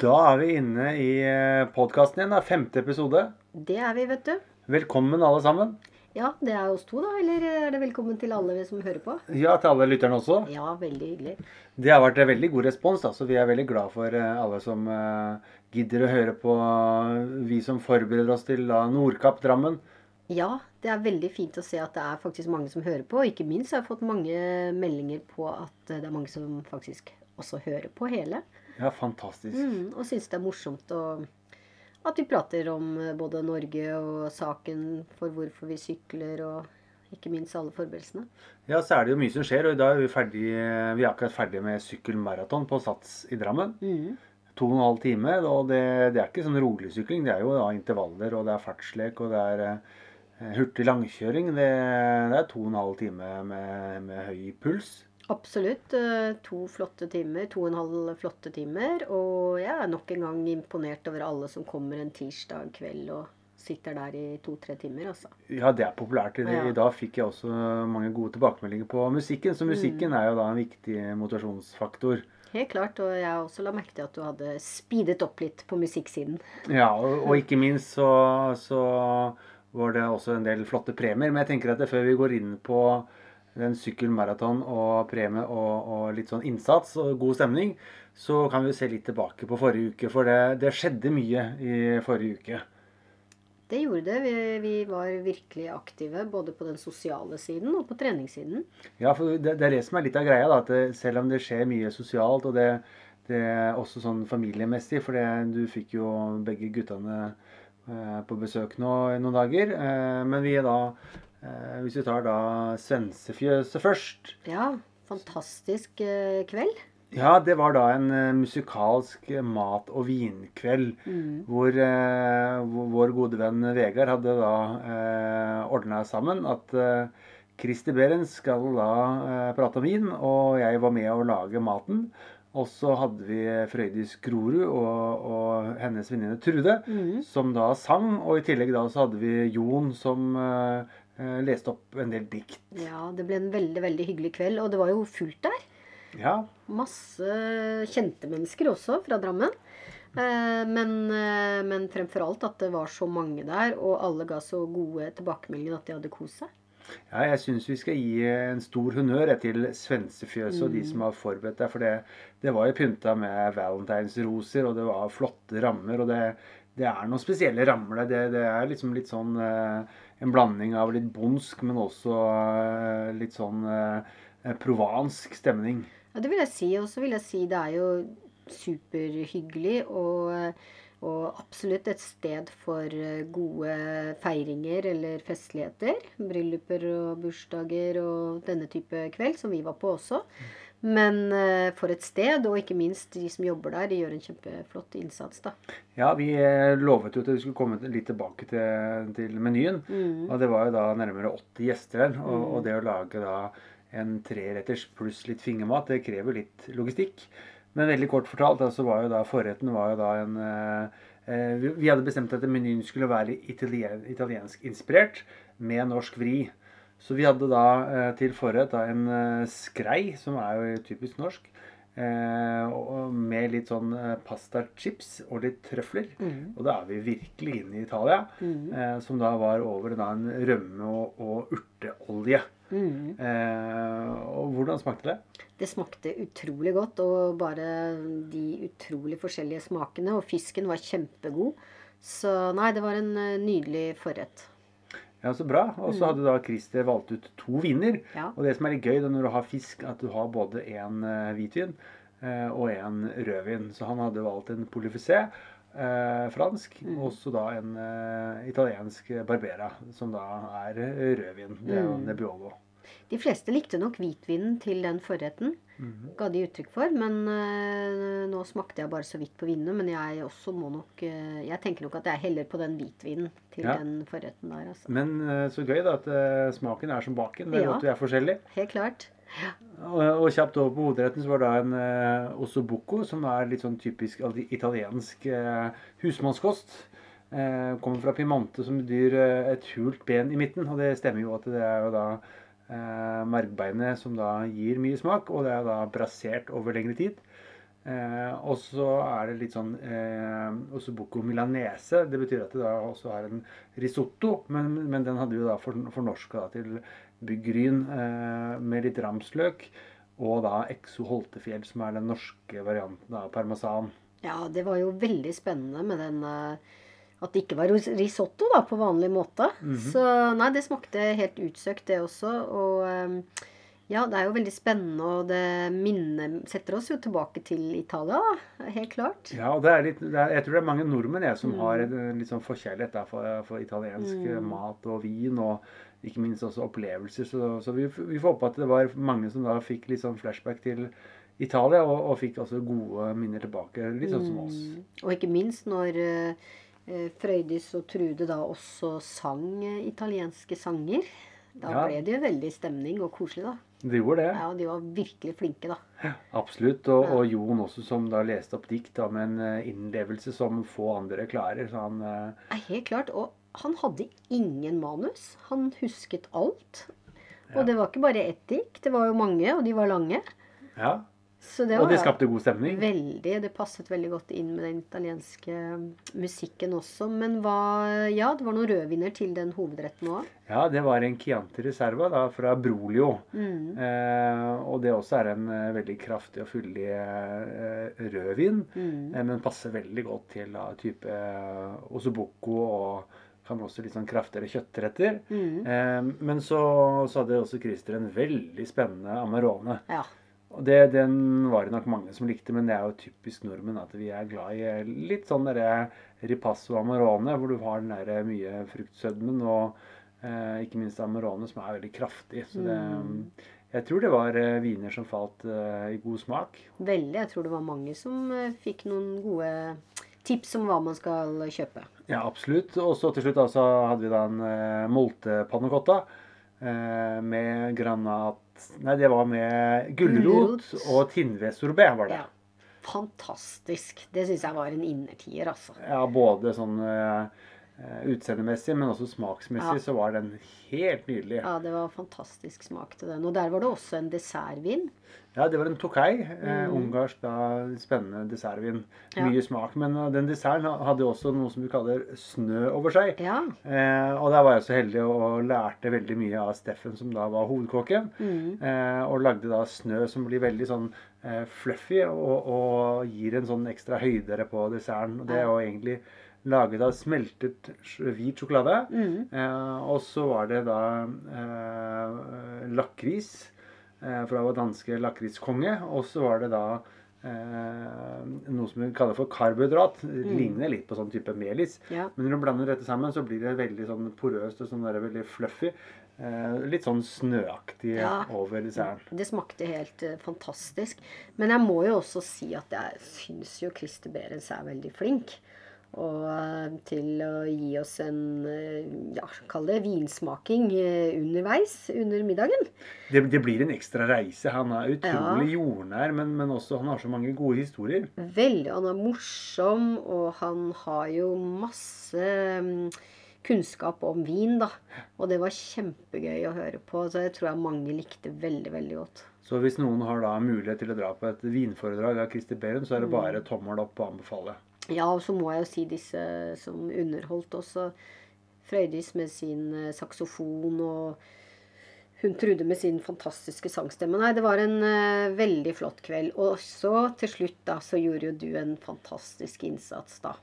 Da er vi inne i podkasten igjen. da, Femte episode. Det er vi, vet du. Velkommen, alle sammen. Ja, det er oss to, da. Eller er det velkommen til alle vi som hører på? Ja, til alle lytterne også. Ja, veldig hyggelig. Det har vært en veldig god respons, da, så vi er veldig glad for eh, alle som gidder å høre på vi som forbereder oss til da, Nordkapp Drammen. Ja, det er veldig fint å se at det er faktisk mange som hører på. Ikke minst har jeg fått mange meldinger på at det er mange som faktisk også hører på hele. Ja, fantastisk. Mm, og syns det er morsomt å, at vi prater om både Norge og saken for hvorfor vi sykler, og ikke minst alle forberedelsene. Ja, så er det jo mye som skjer. Og i dag er vi ferdig, vi er akkurat ferdige med sykkelmaraton på Sats i Drammen. Mm. To og en halv time. Og det, det er ikke sånn rolig sykling. Det er jo da intervaller, og det er fartslek, og det er eh, hurtig langkjøring. Det, det, er to og en halv time med, med høy puls. Absolutt. eh, To flotte timer. To og en halv flotte timer. Og jeg er nok en gang imponert over alle som kommer en tirsdag kveld og sitter der i to-tre timer, altså. Ja, det er populært. I, Ja. Dag fikk jeg også mange gode tilbakemeldinger på musikken. Så musikken er jo da en viktig motivasjonsfaktor. Helt klart. Og jeg også la merke til at du hadde speedet opp litt på musikksiden. Ja, og, og ikke minst så, så var det også en del flotte premier. Men jeg tenker at det, før vi går inn på den sykkelmaraton og premie og, og litt sånn innsats og god stemning, så kan vi se litt tilbake på forrige uke. For det, det skjedde mye i forrige uke. Det gjorde det. Vi, vi var virkelig aktive både på den sosiale siden og på treningssiden. Ja, for det, det er det som er litt av greia. da, at det, Selv om det skjer mye sosialt, og det, det er også sånn familiemessig For det, du fikk jo begge guttene eh, på besøk nå i noen dager. Eh, men vi er da Hvis vi tar da Svensefjøset først Ja, fantastisk eh, kveld. Ja, det var da en eh, musikalsk mat- og vinkveld. Hvor, eh, vår gode venn Vegard hadde da eh, ordna sammen at eh, Christer Berens skal da eh, prate om vin, og jeg var med å lage maten. Og så hadde vi Frøydis Grorud og, og hennes venninne Trude, som da sang. Og i tillegg da så hadde vi Jon som eh, leste opp en del dikt. Ja, det ble en veldig, veldig hyggelig kveld. Og det var jo fullt der. Ja, Masse kjente mennesker også fra Drammen. Eh, Men, men fremfor alt at det var så mange der, og alle ga så gode tilbakemeldinger at de hadde kost seg. Ja, jeg syns vi skal gi en stor honnør til Svensefjøset og de som har forberedt deg. For det, det var jo pynta med valentinsroser, og det var flotte rammer. Og det, det er noen spesielle rammer der. Det, det er liksom litt sånn eh, en blanding av litt bondsk, men også eh, litt sånn eh, provansk stemning. Ja, det vil jeg si. Og så vil jeg si det er jo superhyggelig og, og absolutt et sted for eh, gode feiringer eller festligheter. Brylluper og bursdager og denne type kveld, som vi var på også. Men eh, for et sted, og ikke minst de som jobber der, de gjør en kjempeflott innsats, da. Ja, vi eh, lovet jo at vi skulle komme litt tilbake til, til menyen. Og det var jo da nærmere 80 gjester der. Og, og det å lage da en treretters pluss litt fingermat, det krever litt logistikk. Men veldig kort fortalt, så var jo da forretten var jo da en eh, eh, vi- hadde bestemt at menyen skulle være italien, italiensk inspirert med norsk vri. Så vi hadde da eh, til forrett da en skrei, som er jo typisk norsk. Eh, og med litt sånn pastachips og litt trøfler. Og da er vi virkelig inne i Italia. Mm. som da var over da en rømme- og, og urteolje. Eh, og hvordan smakte det? Det smakte utrolig godt, og bare de utrolig forskjellige smakene. Og fisken var kjempegod. Så nei, det var en eh, nydelig forrett. Ja, Så bra. Og så hadde da Christer valgt ut to viner. Ja. Og det som er litt gøy når du har fisk, at du har både en eh, hvitvin eh, og en rødvin. Så han hadde valgt en Polyfusé, eh, fransk, og så da en eh, italiensk Barbera, som da er rødvin. Det er jo Nebbiolo. De fleste likte nok hvitvinen til den forretten, ga de uttrykk for. Men eh, nå smakte jeg bare så vidt på vinene. Men jeg også må nok eh, Jeg tenker nok at jeg heller på den hvitvinen til Ja. den forretten der, altså. Men eh, så gøy da at smaken er som baken. Det er Ja. godt vi er forskjellige. Helt klart. Og, og kjapt over på hovedretten så var det en eh, ossobuco, som er litt sånn typisk italiensk husmannskost. Eh, kommer fra pimante, som betyr et hult ben i midten. Og det stemmer jo at det er jo da eh, mergbeinet, som da gir mye smak, og det er da brasert over lengre tid. Eh, og så er det litt sånn eh, Ossobuco milanese. Det betyr at det da også er en risotto, men, men den hadde vi da for, fornorska til byggryn eh, med litt ramsløk. Og da Exo Holtefjell, som er den norske varianten av parmesan. Ja, det var jo veldig spennende med den eh, At det ikke var risotto da, på vanlig måte. Mhm. Så nei, det smakte helt utsøkt, det også. Og eh, ja, det er jo veldig spennende, og det minnet setter oss jo tilbake til Italia, da. Helt klart. Ja, og det er litt, det er, jeg tror det er mange nordmenn jeg, som Mm. har en litt sånn forkjærlighet da, for, for italiensk mm. mat og vin, og ikke minst også opplevelser. Så, så vi, vi får håpe at det var mange som da fikk litt sånn flashback til Italia, og, og fikk også gode minner tilbake, litt sånn som oss. Mm. Og ikke minst når eh, eh, Frøydis og Trude da også sang eh, italienske sanger. Da Ja. ble det jo veldig stemning og koselig, da. De gjorde det. Ja, de var virkelig flinke, da. Absolutt. Og, og Jon også, som da leste opp dikt da, med en eh, innlevelse som få andre klarer. Så han eh, Ja, helt klart. Og han hadde ingen manus. Han husket alt. Og det var ikke bare ett dikt, det var jo mange, og de var lange. Ja. Så det Og det skapte god stemning. veldig Det passet veldig godt inn med den italienske musikken også. Men hva Ja, det var noen rødviner til den hovedretten òg. Ja, det var en Chianti Reserva da, fra Brolio. Mm. Eh, og det også er en eh, veldig kraftig og fyldig eh, rødvin. Mm. Eh, men passer veldig godt til da, type eh, ossobuco og kan også litt sånn kraftigere kjøttretter. Mm. Eh, men så, så hadde også Christer en veldig spennende Amarone. Ja. Og det, Den var det nok mange som likte, men det er jo typisk nordmenn at vi er glad i eh, litt sånn derre ripasso amarone, hvor du har den der mye fruktsødmen, og eh, ikke minst amarone, som er veldig kraftig. Så det, jeg tror det var eh, viner som falt eh, i god smak. Veldig. Jeg tror det var mange som eh, fikk noen gode tips om hva man skal kjøpe. Ja, absolutt. Og så til slutt da, så hadde vi da en eh, molte pannecotta eh, med granat Nei, det var med gulrot og tinnvedsorbet, var det. Ja. Fantastisk. Det syns jeg var en innertier, altså. Ja, både sånn eh, utseendemessig, men også smaksmessig, Ja. så var den helt nydelig. Ja, det var fantastisk smak til den. Og der var det også en dessertvin. Ja, det var en Tokai. Eh, ungarsk, da, spennende dessertvin. Mm. Ja. Mye smak. Men uh, den desserten hadde også noe som vi kaller snø over seg. Ja. Eh, og der var jeg så heldig og lærte veldig mye av Steffen, som da var hovedkokken. Mm. Eh, og lagde da snø som blir veldig sånn eh, fluffy og, og gir en sånn ekstra høydere på desserten. Og det er jo egentlig laget av smeltet hvit sjokolade. Mm. Eh, og så var det da lakris, for det var danske lakriskonge. Og så var det da eh, noe som vi kaller for karbohydrat. Det ligner litt på sånn type melis. Ja. Men når du blander dette sammen, så blir det veldig sånn porøst og sånn der, veldig fluffy. Eh, litt sånn snøaktig Ja. over desserten. Det smakte helt uh, fantastisk. Men jeg må jo også si at jeg syns jo Christer Berens er veldig flink. Og eh, til å gi oss en eh, ja, kall det vinsmaking eh, underveis under middagen. Det, det blir en ekstra reise. Han er utrolig Ja. jordnær, men, men også han har så mange gode historier. Veldig. Han er morsom, og han har jo masse mm, kunnskap om vin, da. Og det var kjempegøy å høre på. Så jeg tror jeg mange likte veldig, veldig godt. Så hvis noen har da mulighet til å dra på et vinforedrag av Christer Behren, så er det Mm. bare tommel opp og anbefale. Ja, og så må jeg jo si disse som underholdt også. Frøydis med sin eh, saksofon og hun Trude med sin fantastiske sangstemme. Nei, det var en uh, veldig flott kveld. Og så til slutt da, så gjorde jo du en fantastisk innsats da.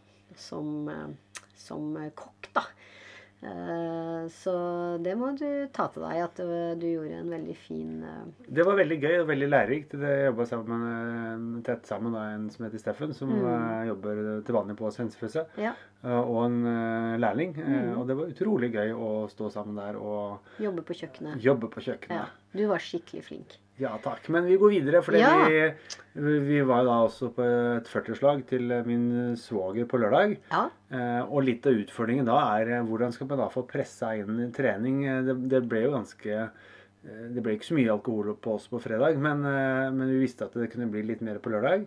Som, uh, som kokk, da. Eh, så det må du ta til deg, at eh, du gjorde en veldig fin eh, Det var veldig gøy og veldig lærerikt. Jeg jobba tett sammen med en som heter Steffen, som mm. jobber til vanlig på Svensefjøset. Ja, Og en lærling. Mm. Og det var utrolig gøy å stå sammen der og jobbe på kjøkkenet. jobbe på Ja, kjøkkenet. du var skikkelig flink. Ja takk. Men vi går videre, for Ja. vi, vi var da også på et 40-årslag til min svoger på lørdag. Ja, Eh, og litt av utfordringen da er eh, hvordan skal man da få pressa inn trening. Eh, Det, det ble jo ganske eh, Det ble ikke så mye alkohol på oss på fredag, men, men vi visste at det kunne bli litt mer på lørdag.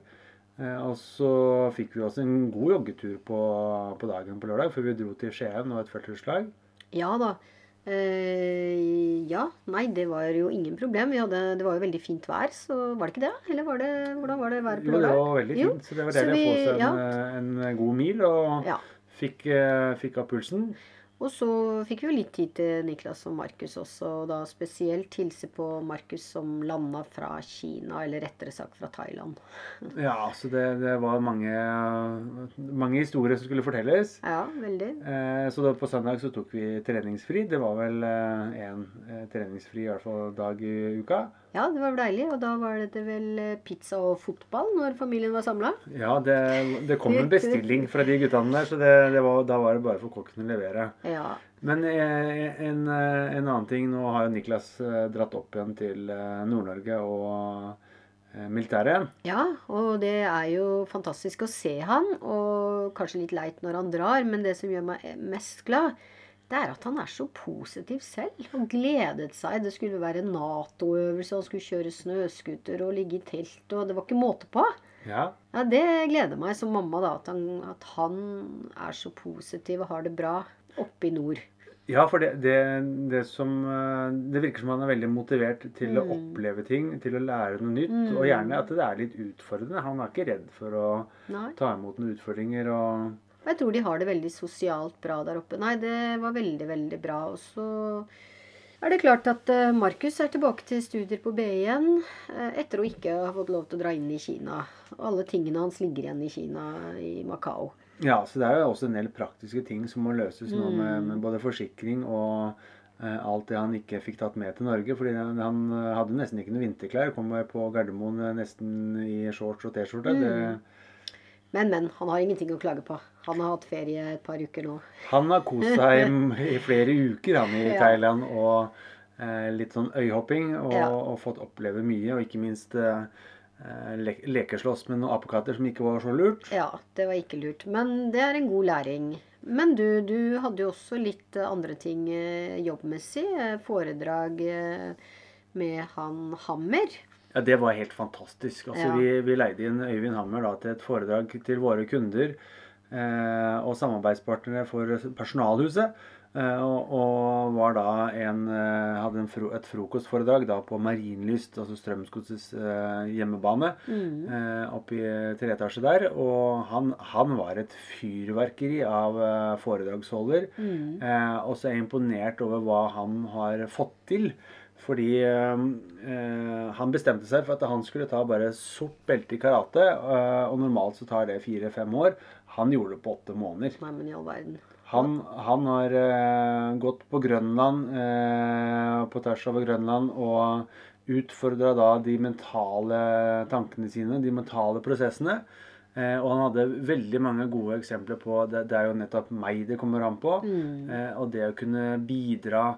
Eh, Og så fikk vi oss en god joggetur på, på dagen på lørdag, for vi dro til Skien og et 40-årslag. Ja da. Eh, ja. Nei, det var jo ingen problem. Vi hadde, det var jo veldig fint vær, så var det ikke det? Eller var det, hvordan var det været på Jo, det var veldig fint. Så det var deilig å få seg en, ja. eh, en god mil, og Ja. fikk, eh, fikk av pulsen. Og så fikk vi jo litt tid til Niklas og Markus også, og da spesielt hilse på Markus som landa fra Kina, eller rettere sagt fra Thailand. Ja, så det, det var mange, mange historier som skulle fortelles. Ja, veldig. Eh, Så da på søndag så tok vi treningsfri. Det var vel én treningsfri i hvert fall dag i uka. Ja, det var deilig. Og da var det vel eh, pizza og fotball når familien var samla. Ja, det, det kom en bestilling fra de guttene der, så det, det var, da var det bare for kokken å levere. Ja. Men eh, en, eh, en annen ting, nå har jo Niklas dratt opp igjen til Nord-Norge og militæret igjen. ja, og det er jo fantastisk å se han, og kanskje litt leit når han drar, men det som gjør meg mest glad, det er at han er så positiv selv Han gledet seg. Det skulle være Nato-øvelse, han skulle kjøre snøscooter og ligge i telt, og det var ikke måte på. Ja, Ja, Det gleder meg som mamma, da, at han, at han er så positiv og har det bra oppe i nord. ja for det, det, det som eh, Det virker som han er veldig motivert til å Mm. oppleve ting, til å lære noe nytt. Og gjerne at det er litt utfordrende. Han er ikke redd for å Nei. ta imot noen utfordringer og Og jeg tror de har det veldig sosialt bra der oppe. Nei, det var veldig, veldig bra. Og så er det klart at eh, Markus er tilbake til studier på BI igjen, eh, etter å ikke ha fått lov til å dra inn i Kina. Alle tingene hans ligger igjen i Kina, i Macau. Ja, så det er jo også en del praktiske ting som må løses nå med, Mm. med både forsikring og eh, alt det han ikke fikk tatt med til Norge. fordi han, han hadde nesten ikke noe vinterklær. Kom på Gardermoen nesten i shorts og T-skjorte. Mm. Men, men. Han har ingenting å klage på. Han har hatt ferie et par uker nå. Han har kost seg i flere uker han i. Thailand. Og eh, litt sånn øyhopping. Og, Ja. og fått oppleve mye. Og ikke minst eh, le lekeslåss med noen apekatter som ikke var så lurt. Ja, det var ikke lurt. Men det er en god læring. Men du, du hadde jo også litt andre ting eh, jobbmessig. eh, Foredrag eh, med han Hammer. Ja, Det var helt fantastisk. Altså, Ja. vi, vi leide inn Øyvind Hammer da, til et foredrag til våre kunder og samarbeidspartnere for Personalhuset. Eh, og, og var da en, eh, hadde en fro, et frokostforedrag da på Marienlyst, altså Strømsgodsets eh, hjemmebane. Eh, oppe i tre etasje der. Og han, han var et fyrverkeri av eh, foredragsholder. Eh, og så er jeg imponert over hva han har fått til. Fordi eh, eh, han bestemte seg for at han skulle ta bare sort belte i karate. eh, og normalt så tar det fire-fem år. Han gjorde det på åtte måneder. Nei, men i all verden. Han, han har eh, gått på Grønland, eh, på tvers over Grønland, og utfordra da de mentale tankene sine, de mentale prosessene. Eh, og han hadde veldig mange gode eksempler på det, det er jo nettopp meg det kommer an på. Eh, og det å kunne bidra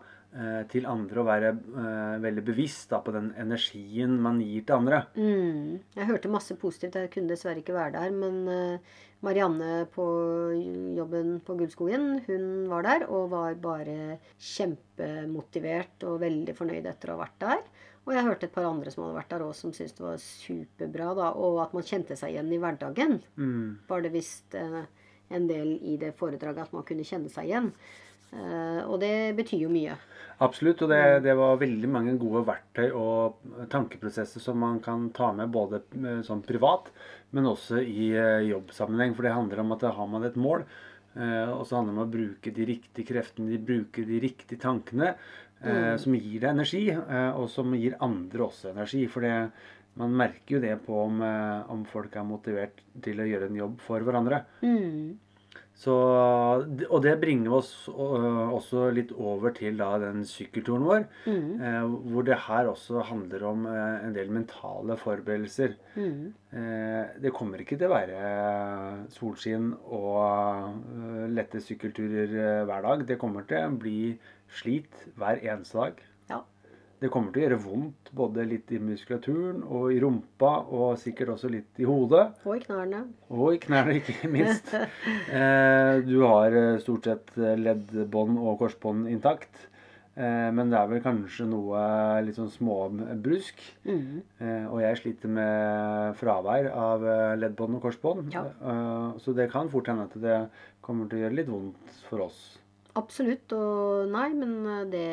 til andre og være uh, veldig bevisst da, på den energien man gir til andre. Mm. Jeg hørte masse positivt. Jeg kunne dessverre ikke være der. Men uh, Marianne på jobben på Gullskogen, hun var der og var bare kjempemotivert og veldig fornøyd etter å ha vært der. Og jeg hørte et par andre som hadde vært der òg, som syntes det var superbra. da, Og at man kjente seg igjen i hverdagen. Mm. Var det visst uh, en del i det foredraget at man kunne kjenne seg igjen. Eh, og det betyr jo mye. Absolutt, og det, det var veldig mange gode verktøy og tankeprosesser som man kan ta med både eh, sånn privat, men også i eh, jobbsammenheng. For det handler om at har man et mål, og så handler det om å bruke de riktige kreftene, de bruke de riktige tankene, mm. som gir deg energi, og som gir andre også energi. For det, man merker jo det på om, om folk er motivert til å gjøre en jobb for hverandre. Mm. Så, og det bringer oss øh, også litt over til da den sykkelturen vår. Eh, hvor det her også handler om eh, en del mentale forberedelser. Mm. Eh, det kommer ikke til å være solskinn og lette sykkelturer hver dag. Det kommer til å bli slit hver eneste dag. Det kommer til å gjøre vondt både litt i muskulaturen og i rumpa, og sikkert også litt i hodet. Og i knærne. Og i knærne, ikke minst. Eh, du har eh, stort sett eh, leddbånd og korsbånd intakt. Eh, men det er vel kanskje noe litt sånn småbrusk. Mm. Eh, og jeg sliter med fravær av leddbånd og korsbånd. Ja. Eh, så det kan fort hende at det kommer til å gjøre litt vondt for oss. Absolutt. Og nei, men eh, det,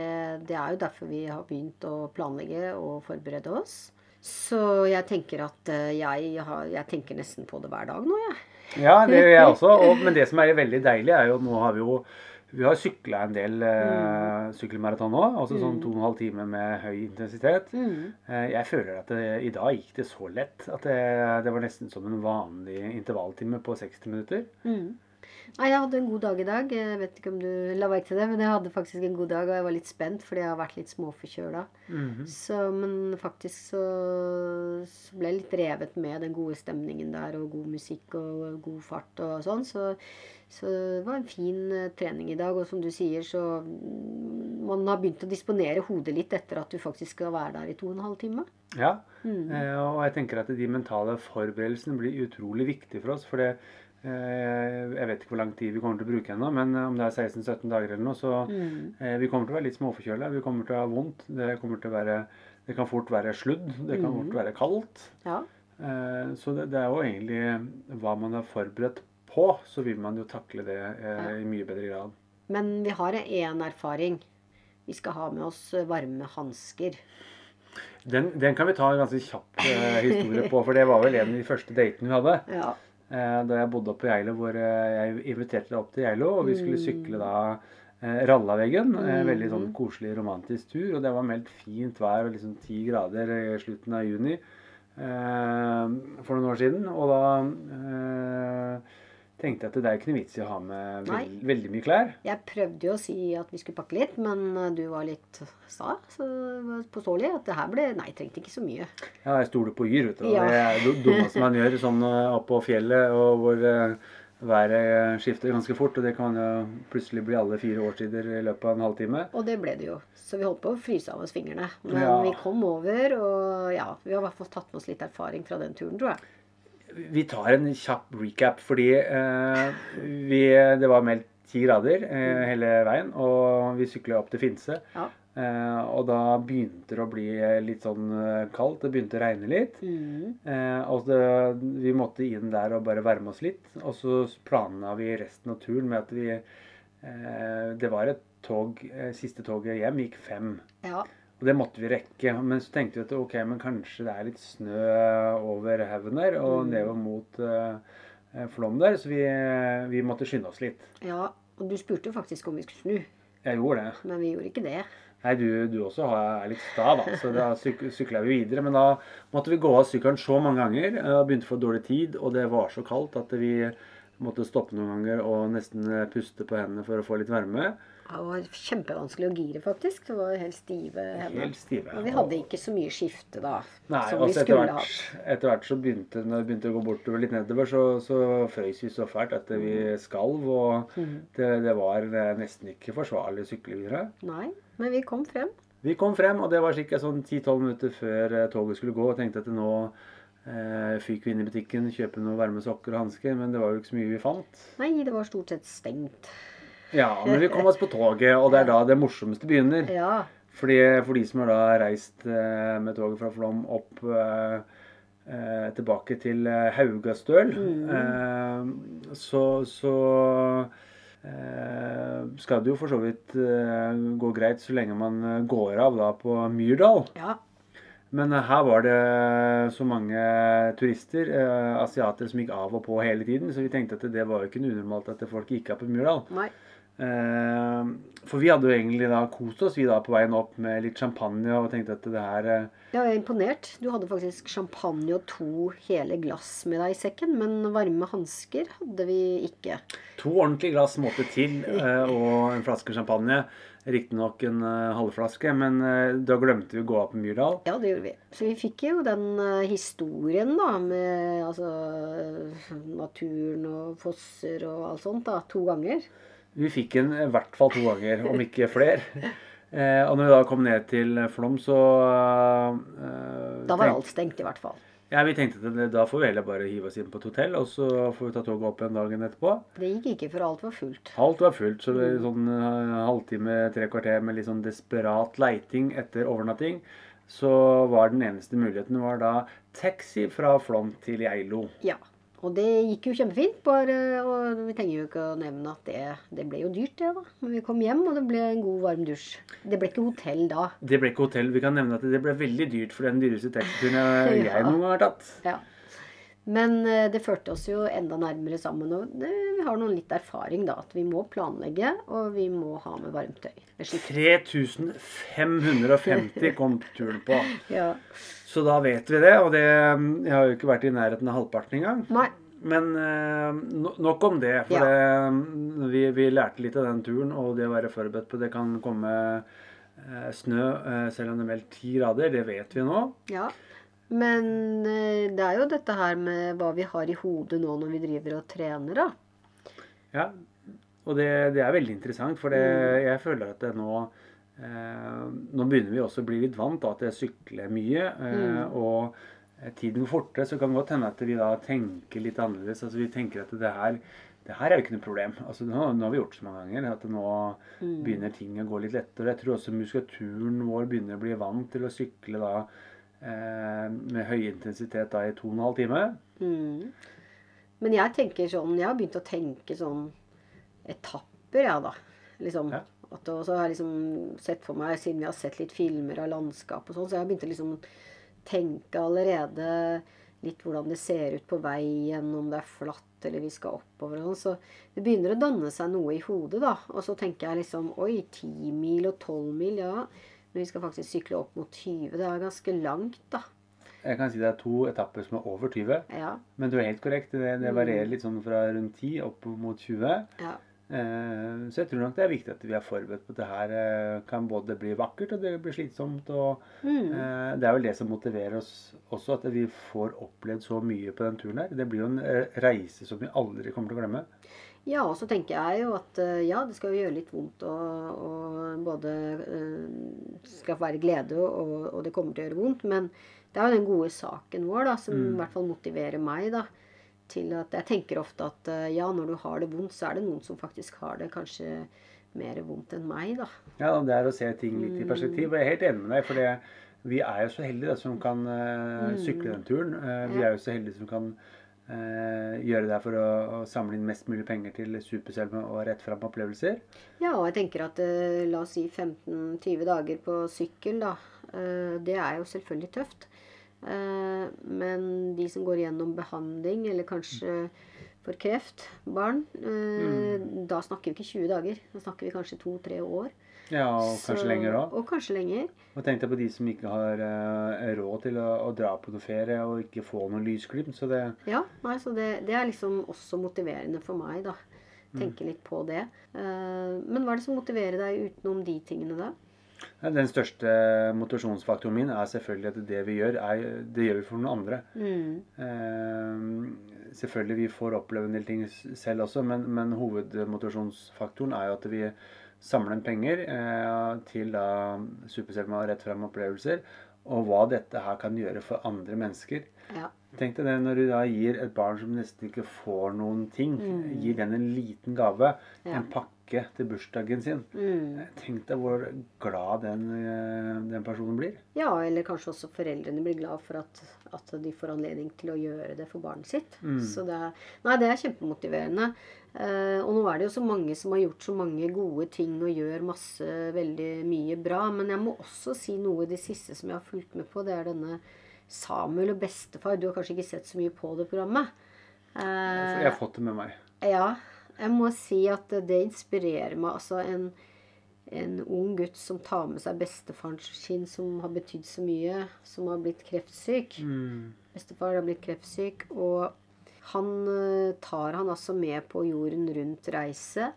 det, er jo derfor vi har begynt å planlegge og forberede oss. Så jeg tenker at eh, jeg, har, jeg tenker nesten på det hver dag nå, jeg. Ja, det gjør jeg også. Og, men det som er veldig deilig, er jo nå har vi jo vi har sykla en del eh, mm. sykkelmaraton nå. Altså sånn mm. to og en halv time med høy intensitet. Mm. Eh, jeg føler at det, i dag gikk det så lett at det, det, var nesten som en vanlig intervalltime på 60 minutter. Mm. Nei, jeg hadde en god dag i dag. Jeg vet ikke om du la merke til det, men jeg hadde faktisk en god dag, og jeg var litt spent fordi jeg har vært litt småforkjøla. Mm -hmm. Så, men faktisk så, så, ble jeg litt revet med den gode stemningen der, og god musikk og god fart og sånn. Så, så det var en fin uh, trening i dag. Og som du sier, så mm, man har begynt å disponere hodet litt etter at du faktisk skal være der i to og en halv time. Ja, mm. eh, og jeg tenker at de mentale forberedelsene blir utrolig viktige for oss. for det Eh, jeg vet ikke hvor lang tid vi kommer til å bruke ennå, men om det er 16-17 dager eller noe, så mm. Eh, vi kommer til å være litt småforkjøla. Vi kommer til å ha vondt. Det, kommer til være, det kan fort være sludd. Det kan fort mm. være kaldt. Ja. Eh, så det, det, er jo egentlig hva man er forberedt på, så vil man jo takle det i mye bedre grad. Men vi har én erfaring. Vi skal ha med oss varme hansker. Den, den, kan vi ta en ganske kjapp historie på, for det var vel en av de første datene vi hadde. Ja. Eh, da jeg bodde oppe på Geilo, hvor eh, jeg inviterte deg opp til Geilo. Og vi skulle mm. sykle da Rallaveggen. Mm. Veldig sånn koselig, romantisk tur. Og det var meldt fint vær og liksom ti grader i slutten av juni for noen år siden. Og da tenkte jeg at det er ikke noe vits i å ha med veld, veldig mye klær. Jeg prøvde jo å si at vi skulle pakke litt, men eh, du var litt sta så påståelig at det her ble Nei, trengte ikke så mye. Ja, jeg stoler på Yr, vet du. Ja. Det er det dummeste man gjør sånn eh, oppå fjellet og hvor uh, været skifter ganske fort. Og det kan jo plutselig bli alle fire årstider i løpet av en halvtime. Og det ble det jo. Så vi holdt på å fryse av oss fingrene. Men ja. vi kom over, og ja, vi har i hvert fall tatt med oss litt erfaring fra den turen, tror jeg. Vi tar en kjapp recap, fordi eh, vi, det var meldt ti grader eh, hele veien. Og vi sykla opp til Finse. Ja. Eh, og da begynte det å bli litt sånn eh, kaldt. Det begynte å regne litt. Mm. Eh, og det, vi måtte inn der og bare varme oss litt. Og så planla vi resten av turen med at vi eh, Det var et tog Siste toget hjem gikk fem. Ja. Og det måtte vi rekke. Men så tenkte vi at ok, men kanskje det er litt snø over haugen der og mm. nedover mot uh, Flåm der, så vi, vi, måtte skynde oss litt. Ja, og du spurte faktisk om vi skulle snu. Jeg gjorde det. Men vi gjorde ikke det. Nei, du, du også er litt sta, da. Så da syk sykla vi videre. Men da måtte vi gå av sykkelen så mange ganger. og Begynte å få dårlig tid, og det var så kaldt at vi måtte stoppe noen ganger og nesten puste på hendene for å få litt varme. Det var kjempevanskelig å gire, faktisk. Det var helt stive hender. Helt stive. Og vi hadde ikke så mye skifte da. Nei, som vi skulle hatt. Etter hvert så begynte når det begynte å gå bortover litt nedover, så, så frøys vi så fælt at vi mm. skalv. Og mm. det, det, var nesten ikke forsvarlig å sykle videre. Nei, men vi kom frem. Vi kom frem, og det var ca. sånn 10-12 minutter før eh, toget skulle gå. Og tenkte at nå eh, fyker vi inn i butikken, kjøper noen varme sokker og hansker. Men det var jo ikke så mye vi fant. Nei, det var stort sett stengt. Ja, men vi kom oss på toget, og det er da det morsomste begynner. Ja. Fordi, for de som har da reist eh, med toget fra Flåm opp eh, eh tilbake til eh, Haugastøl, mm. eh, så, så eh, skal det jo for så vidt gå greit så lenge man går av da på Myrdal. Ja. Men her var det så mange turister, eh, asiater, som gikk av og på hele tiden. Så vi tenkte at det var jo ikke unormalt at folk gikk av på Myrdal. Eh, for vi hadde jo egentlig da kost oss vi da på veien opp med litt champagne og tenkte at det her eh, Jeg er imponert. Du hadde faktisk champagne og to hele glass med deg i sekken, men varme hansker hadde vi ikke. To ordentlige glass måtte til, eh, og en flaske champagne. Riktignok en halvflaske, men da glemte vi å gå opp på Myrdal. Ja, det gjorde vi. Så vi fikk jo den historien da, med altså, naturen og fosser og alt sånt da, to ganger. Vi fikk den i hvert fall to ganger, om ikke flere. Eh, og når vi da kom ned til Flom, så eh, Da var alt stengt, i hvert fall. Ja, Vi tenkte at da får vi heller bare hive oss inn på et hotell, og så får vi ta toget opp igjen dagen etterpå. Det gikk ikke, for alt var fullt. Alt var fullt, så det er sånn uh, halvtime, tre kvarter med litt sånn desperat leiting etter overnatting. Så var den eneste muligheten var da taxi fra Flåm til Geilo. Ja. Og det gikk jo kjempefint. Bare, og vi trenger jo ikke å nevne at det, det ble jo dyrt, det, da. Men vi kom hjem, og det ble en god, varm dusj. Det ble ikke hotell da. Det ble ikke hotell. Vi kan nevne at det ble veldig dyrt for den dyreste taxituren jeg Ja. noen gang har tatt. Ja. Men eh, det førte oss jo enda nærmere sammen. Og det, vi har noen litt erfaring, da. At vi må planlegge, og vi må ha med varmtøy. Det er 3550 kom turen på. Ja. Så da vet vi det. Og det Jeg har jo ikke vært i nærheten av halvparten engang. Nei. Men eh, nok om det. For Ja. det, vi, vi lærte litt av den turen, og det å være forberedt på det kan komme eh, snø eh, selv om det er meldt ti grader. Det vet vi nå. Ja. Men eh, det er jo dette her med hva vi har i hodet nå når vi driver og trener, da. Ja, og det, det er veldig interessant, for det, Mm. jeg føler at det nå eh, Nå begynner vi også å bli litt vant da, til å sykle mye. Eh, Mm. Og eh, tiden går fortere, så kan det godt hende at vi da tenker litt annerledes. Altså Vi tenker at det her, det her er jo ikke noe problem. Altså Nå, nå har vi gjort det så mange ganger at nå Mm. begynner ting å gå litt lettere. Jeg tror også muskulaturen vår begynner å bli vant til å sykle da med høy intensitet da i to og en halv time. Mm. Men jeg tenker sånn Jeg har begynt å tenke sånn etapper, jeg, da. Liksom. Ja. At, og så har jeg liksom sett for meg, siden vi har sett litt filmer av landskap og sånn, så jeg har begynt å liksom tenke allerede litt hvordan det ser ut på veien, om det er flatt eller vi skal oppover og sånn. Så det begynner å danne seg noe i hodet, da. Og så tenker jeg liksom Oi, ti mil og 12 mil, ja. Men vi skal faktisk sykle opp mot 20. Det er ganske langt, da. Jeg kan si det er to etapper som er over 20. Ja. Men du er helt korrekt. Det, det varierer litt sånn fra rundt 10 opp mot 20. ja. Eh, så jeg tror nok det er viktig at vi er forberedt på at det her eh, kan både bli vakkert og det blir slitsomt. Og Mm. eh, det er vel det som motiverer oss også, at vi får opplevd så mye på den turen her. Det blir jo en reise som vi aldri kommer til å glemme. Ja, og så tenker jeg jo at eh, ja, det skal jo gjøre litt vondt og, og både eh, skal være glede og, og det kommer til å gjøre vondt. Men det er jo den gode saken vår da, som i hvert fall motiverer meg da, til at jeg tenker ofte at eh, ja, når du har det vondt, så er det noen som faktisk har det kanskje mer vondt enn meg, da. Ja, og Det er å se ting litt i perspektiv. Og jeg er helt enig med deg. for det, vi er jo så heldige da, som kan uh, sykle den turen. Uh, vi er jo så heldige som kan eh, gjøre det for å, å samle inn mest mulig penger til Superselve og rett fram opplevelser. Ja, og jeg tenker at eh, la oss si 15-20 dager på sykkel, da. eh, det er jo selvfølgelig tøft. Eh, men de som går gjennom behandling, eller kanskje for kreft, barn, mm. da snakker vi ikke 20 dager. Da snakker vi kanskje to-tre år. Ja, og kanskje lenger òg. Og kanskje lenger. Og tenk deg på de som ikke har uh, råd til å, å dra på noe ferie og ikke få noen lysglimt. Så det Ja, nei, så det, det er liksom også motiverende for meg, da. Mm. Tenke litt på det. Uh, men hva er det som motiverer deg utenom de tingene, da? Den største motivasjonsfaktoren min er selvfølgelig at det vi gjør, er, det gjør vi for noen andre. Mm. Eh, selvfølgelig vi får oppleve en del ting selv også, men, men hovedmotivasjonsfaktoren er jo at vi samler inn penger eh, til da Superselma Rett frem opplevelser, og hva dette her kan gjøre for andre mennesker. Ja. Tenk deg det når du da gir et barn som nesten ikke får noen ting, gir den en liten gave, Ja. en pakke til bursdagen sin. Mm. Tenk deg hvor glad den, eh, den personen blir. Ja, eller kanskje også foreldrene blir glad for at, at de får anledning til å gjøre det for barnet sitt. Så det er, nei, det er kjempemotiverende. Uh, og nå er det jo så mange som har gjort så mange gode ting og gjør masse, veldig mye bra. Men jeg må også si noe i det siste som jeg har fulgt med på. Det er denne Samuel og bestefar. Du har kanskje ikke sett så mye på det programmet? Eh, jeg har fått det med meg. ja, jeg må si at det inspirerer meg. Altså en, en ung gutt som tar med seg bestefaren sin, som har betydd så mye, som har blitt kreftsyk. Mm. Bestefar har blitt kreftsyk, og han eh, tar han altså med på jorden rundt-reise.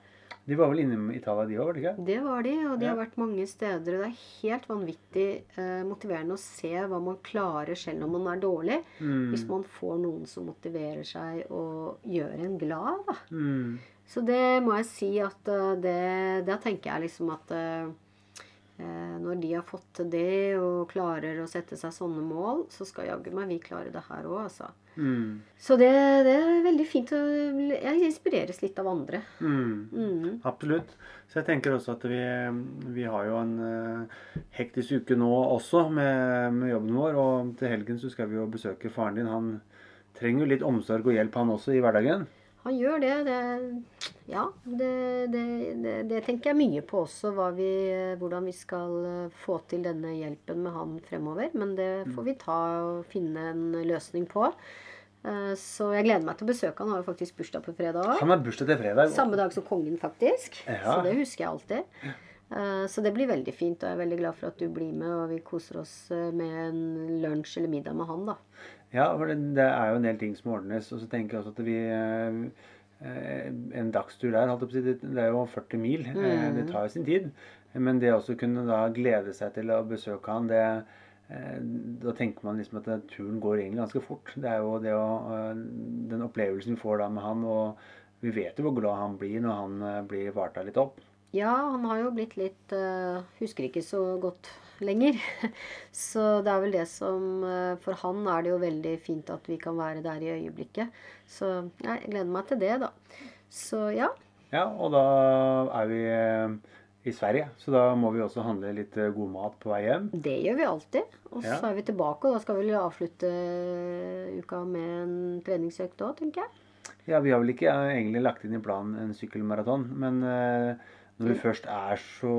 De var vel innom Italia, de òg, var det ikke? Det var de, og de Ja. har vært mange steder. Og det er helt vanvittig eh, motiverende å se hva man klarer selv om man er dårlig. Mm. Hvis man får noen som motiverer seg og gjør en glad. da. Mm. Så det må jeg si at eh, det, Da tenker jeg liksom at eh, når de har fått til det og klarer å sette seg sånne mål, så skal jaggu meg vi klare det her òg, altså. Mm. Så det, det er veldig fint. Jeg inspireres litt av andre. Mm. Mm. Absolutt. Så jeg tenker også at vi, vi har jo en uh, hektisk uke nå også med, med jobben vår. Og til helgen så skal vi jo besøke faren din. Han trenger jo litt omsorg og hjelp, han også, i hverdagen. Han gjør det. det ja, det, det, det, tenker jeg mye på også, vi, hvordan vi skal eh, få til denne hjelpen med han fremover. Men det får vi ta og finne en løsning på. Eh, så jeg gleder meg til å besøke han. Han har jo faktisk bursdag på fredag òg. Han har bursdag til fredag. Samme dag som kongen, faktisk. Ja. Så det husker jeg alltid. Eh, så det blir veldig fint, og jeg er veldig glad for at du blir med, og vi koser oss med en lunsj eller middag med han, da. Ja, for det, det, er jo en del ting som ordnes. Og så tenker jeg også at vi eh, En dagstur der, det er jo 40 mil. Eh, mm. Det tar jo sin tid. Men det å kunne da glede seg til å besøke han, det, eh, da tenker man liksom at turen går egentlig ganske fort. Det er jo det å, den opplevelsen vi får da med han, og vi vet jo hvor glad han blir når han blir varta litt opp. Ja, han har jo blitt litt Husker ikke så godt lenger. Så det er vel det som uh, For han er det jo veldig fint at vi kan være der i øyeblikket. Så jeg gleder meg til det, da. Så ja. Ja, og da er vi uh, i Sverige, så da må vi også handle litt god mat på vei hjem. Det gjør vi alltid. Og så ja. er vi tilbake, og da skal vi avslutte uka med en treningsøkt òg, tenker jeg. Ja, vi har vel ikke egentlig lagt inn i planen en sykkelmaraton, men når vi først er så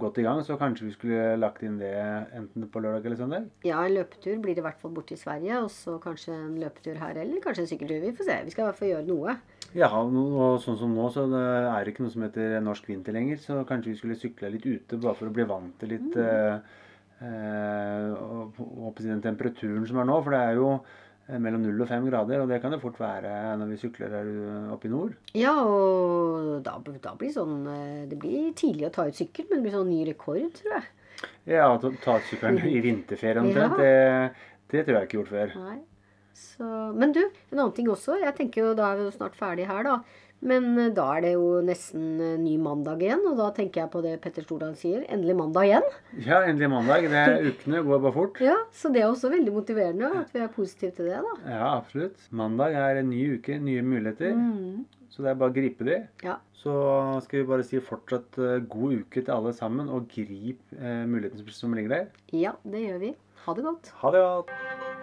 godt i gang, så kanskje vi skulle lagt inn det enten på lørdag eller søndag? Ja, en løpetur blir det i hvert fall borte i Sverige. Og så kanskje en løpetur her, eller kanskje en sykkeltur. Vi får se. Vi skal i hvert fall gjøre noe. Ja, og sånn som nå, så det er ikke noe som heter norsk vinter lenger. Så kanskje vi skulle sykle litt ute, bare for å bli vant til litt mm. og, og, den temperaturen som er nå. For det er jo mellom 0 og 5 grader, og det kan det fort være når vi sykler her oppe i nord. Ja, og da, da blir sånn eh, Det blir tidlig å ta ut sykkel, men det blir sånn ny rekord, tror jeg. Ja, å ta ut sykkelen i vinterferie omtrent, ja. det, det, tror jeg ikke gjort før. Nei. Så, men du, en annen ting også. Jeg tenker jo, Da er vi jo snart ferdig her, da. Men eh, da er det jo nesten eh, ny mandag igjen, og da tenker jeg på det Petter Stordalen sier. Endelig mandag igjen. Ja, endelig mandag. Det er Ukene går bare fort. Ja, Så det er også veldig motiverende at vi er positive til det. da. Ja, absolutt. Mandag er en ny uke, nye muligheter. Mm. Så det er bare å gripe de. Ja. Så skal vi bare si fortsatt uh, god uke til alle sammen, og grip eh, muligheten som ligger der. Ja, det gjør vi. Ha det godt. Ha det godt.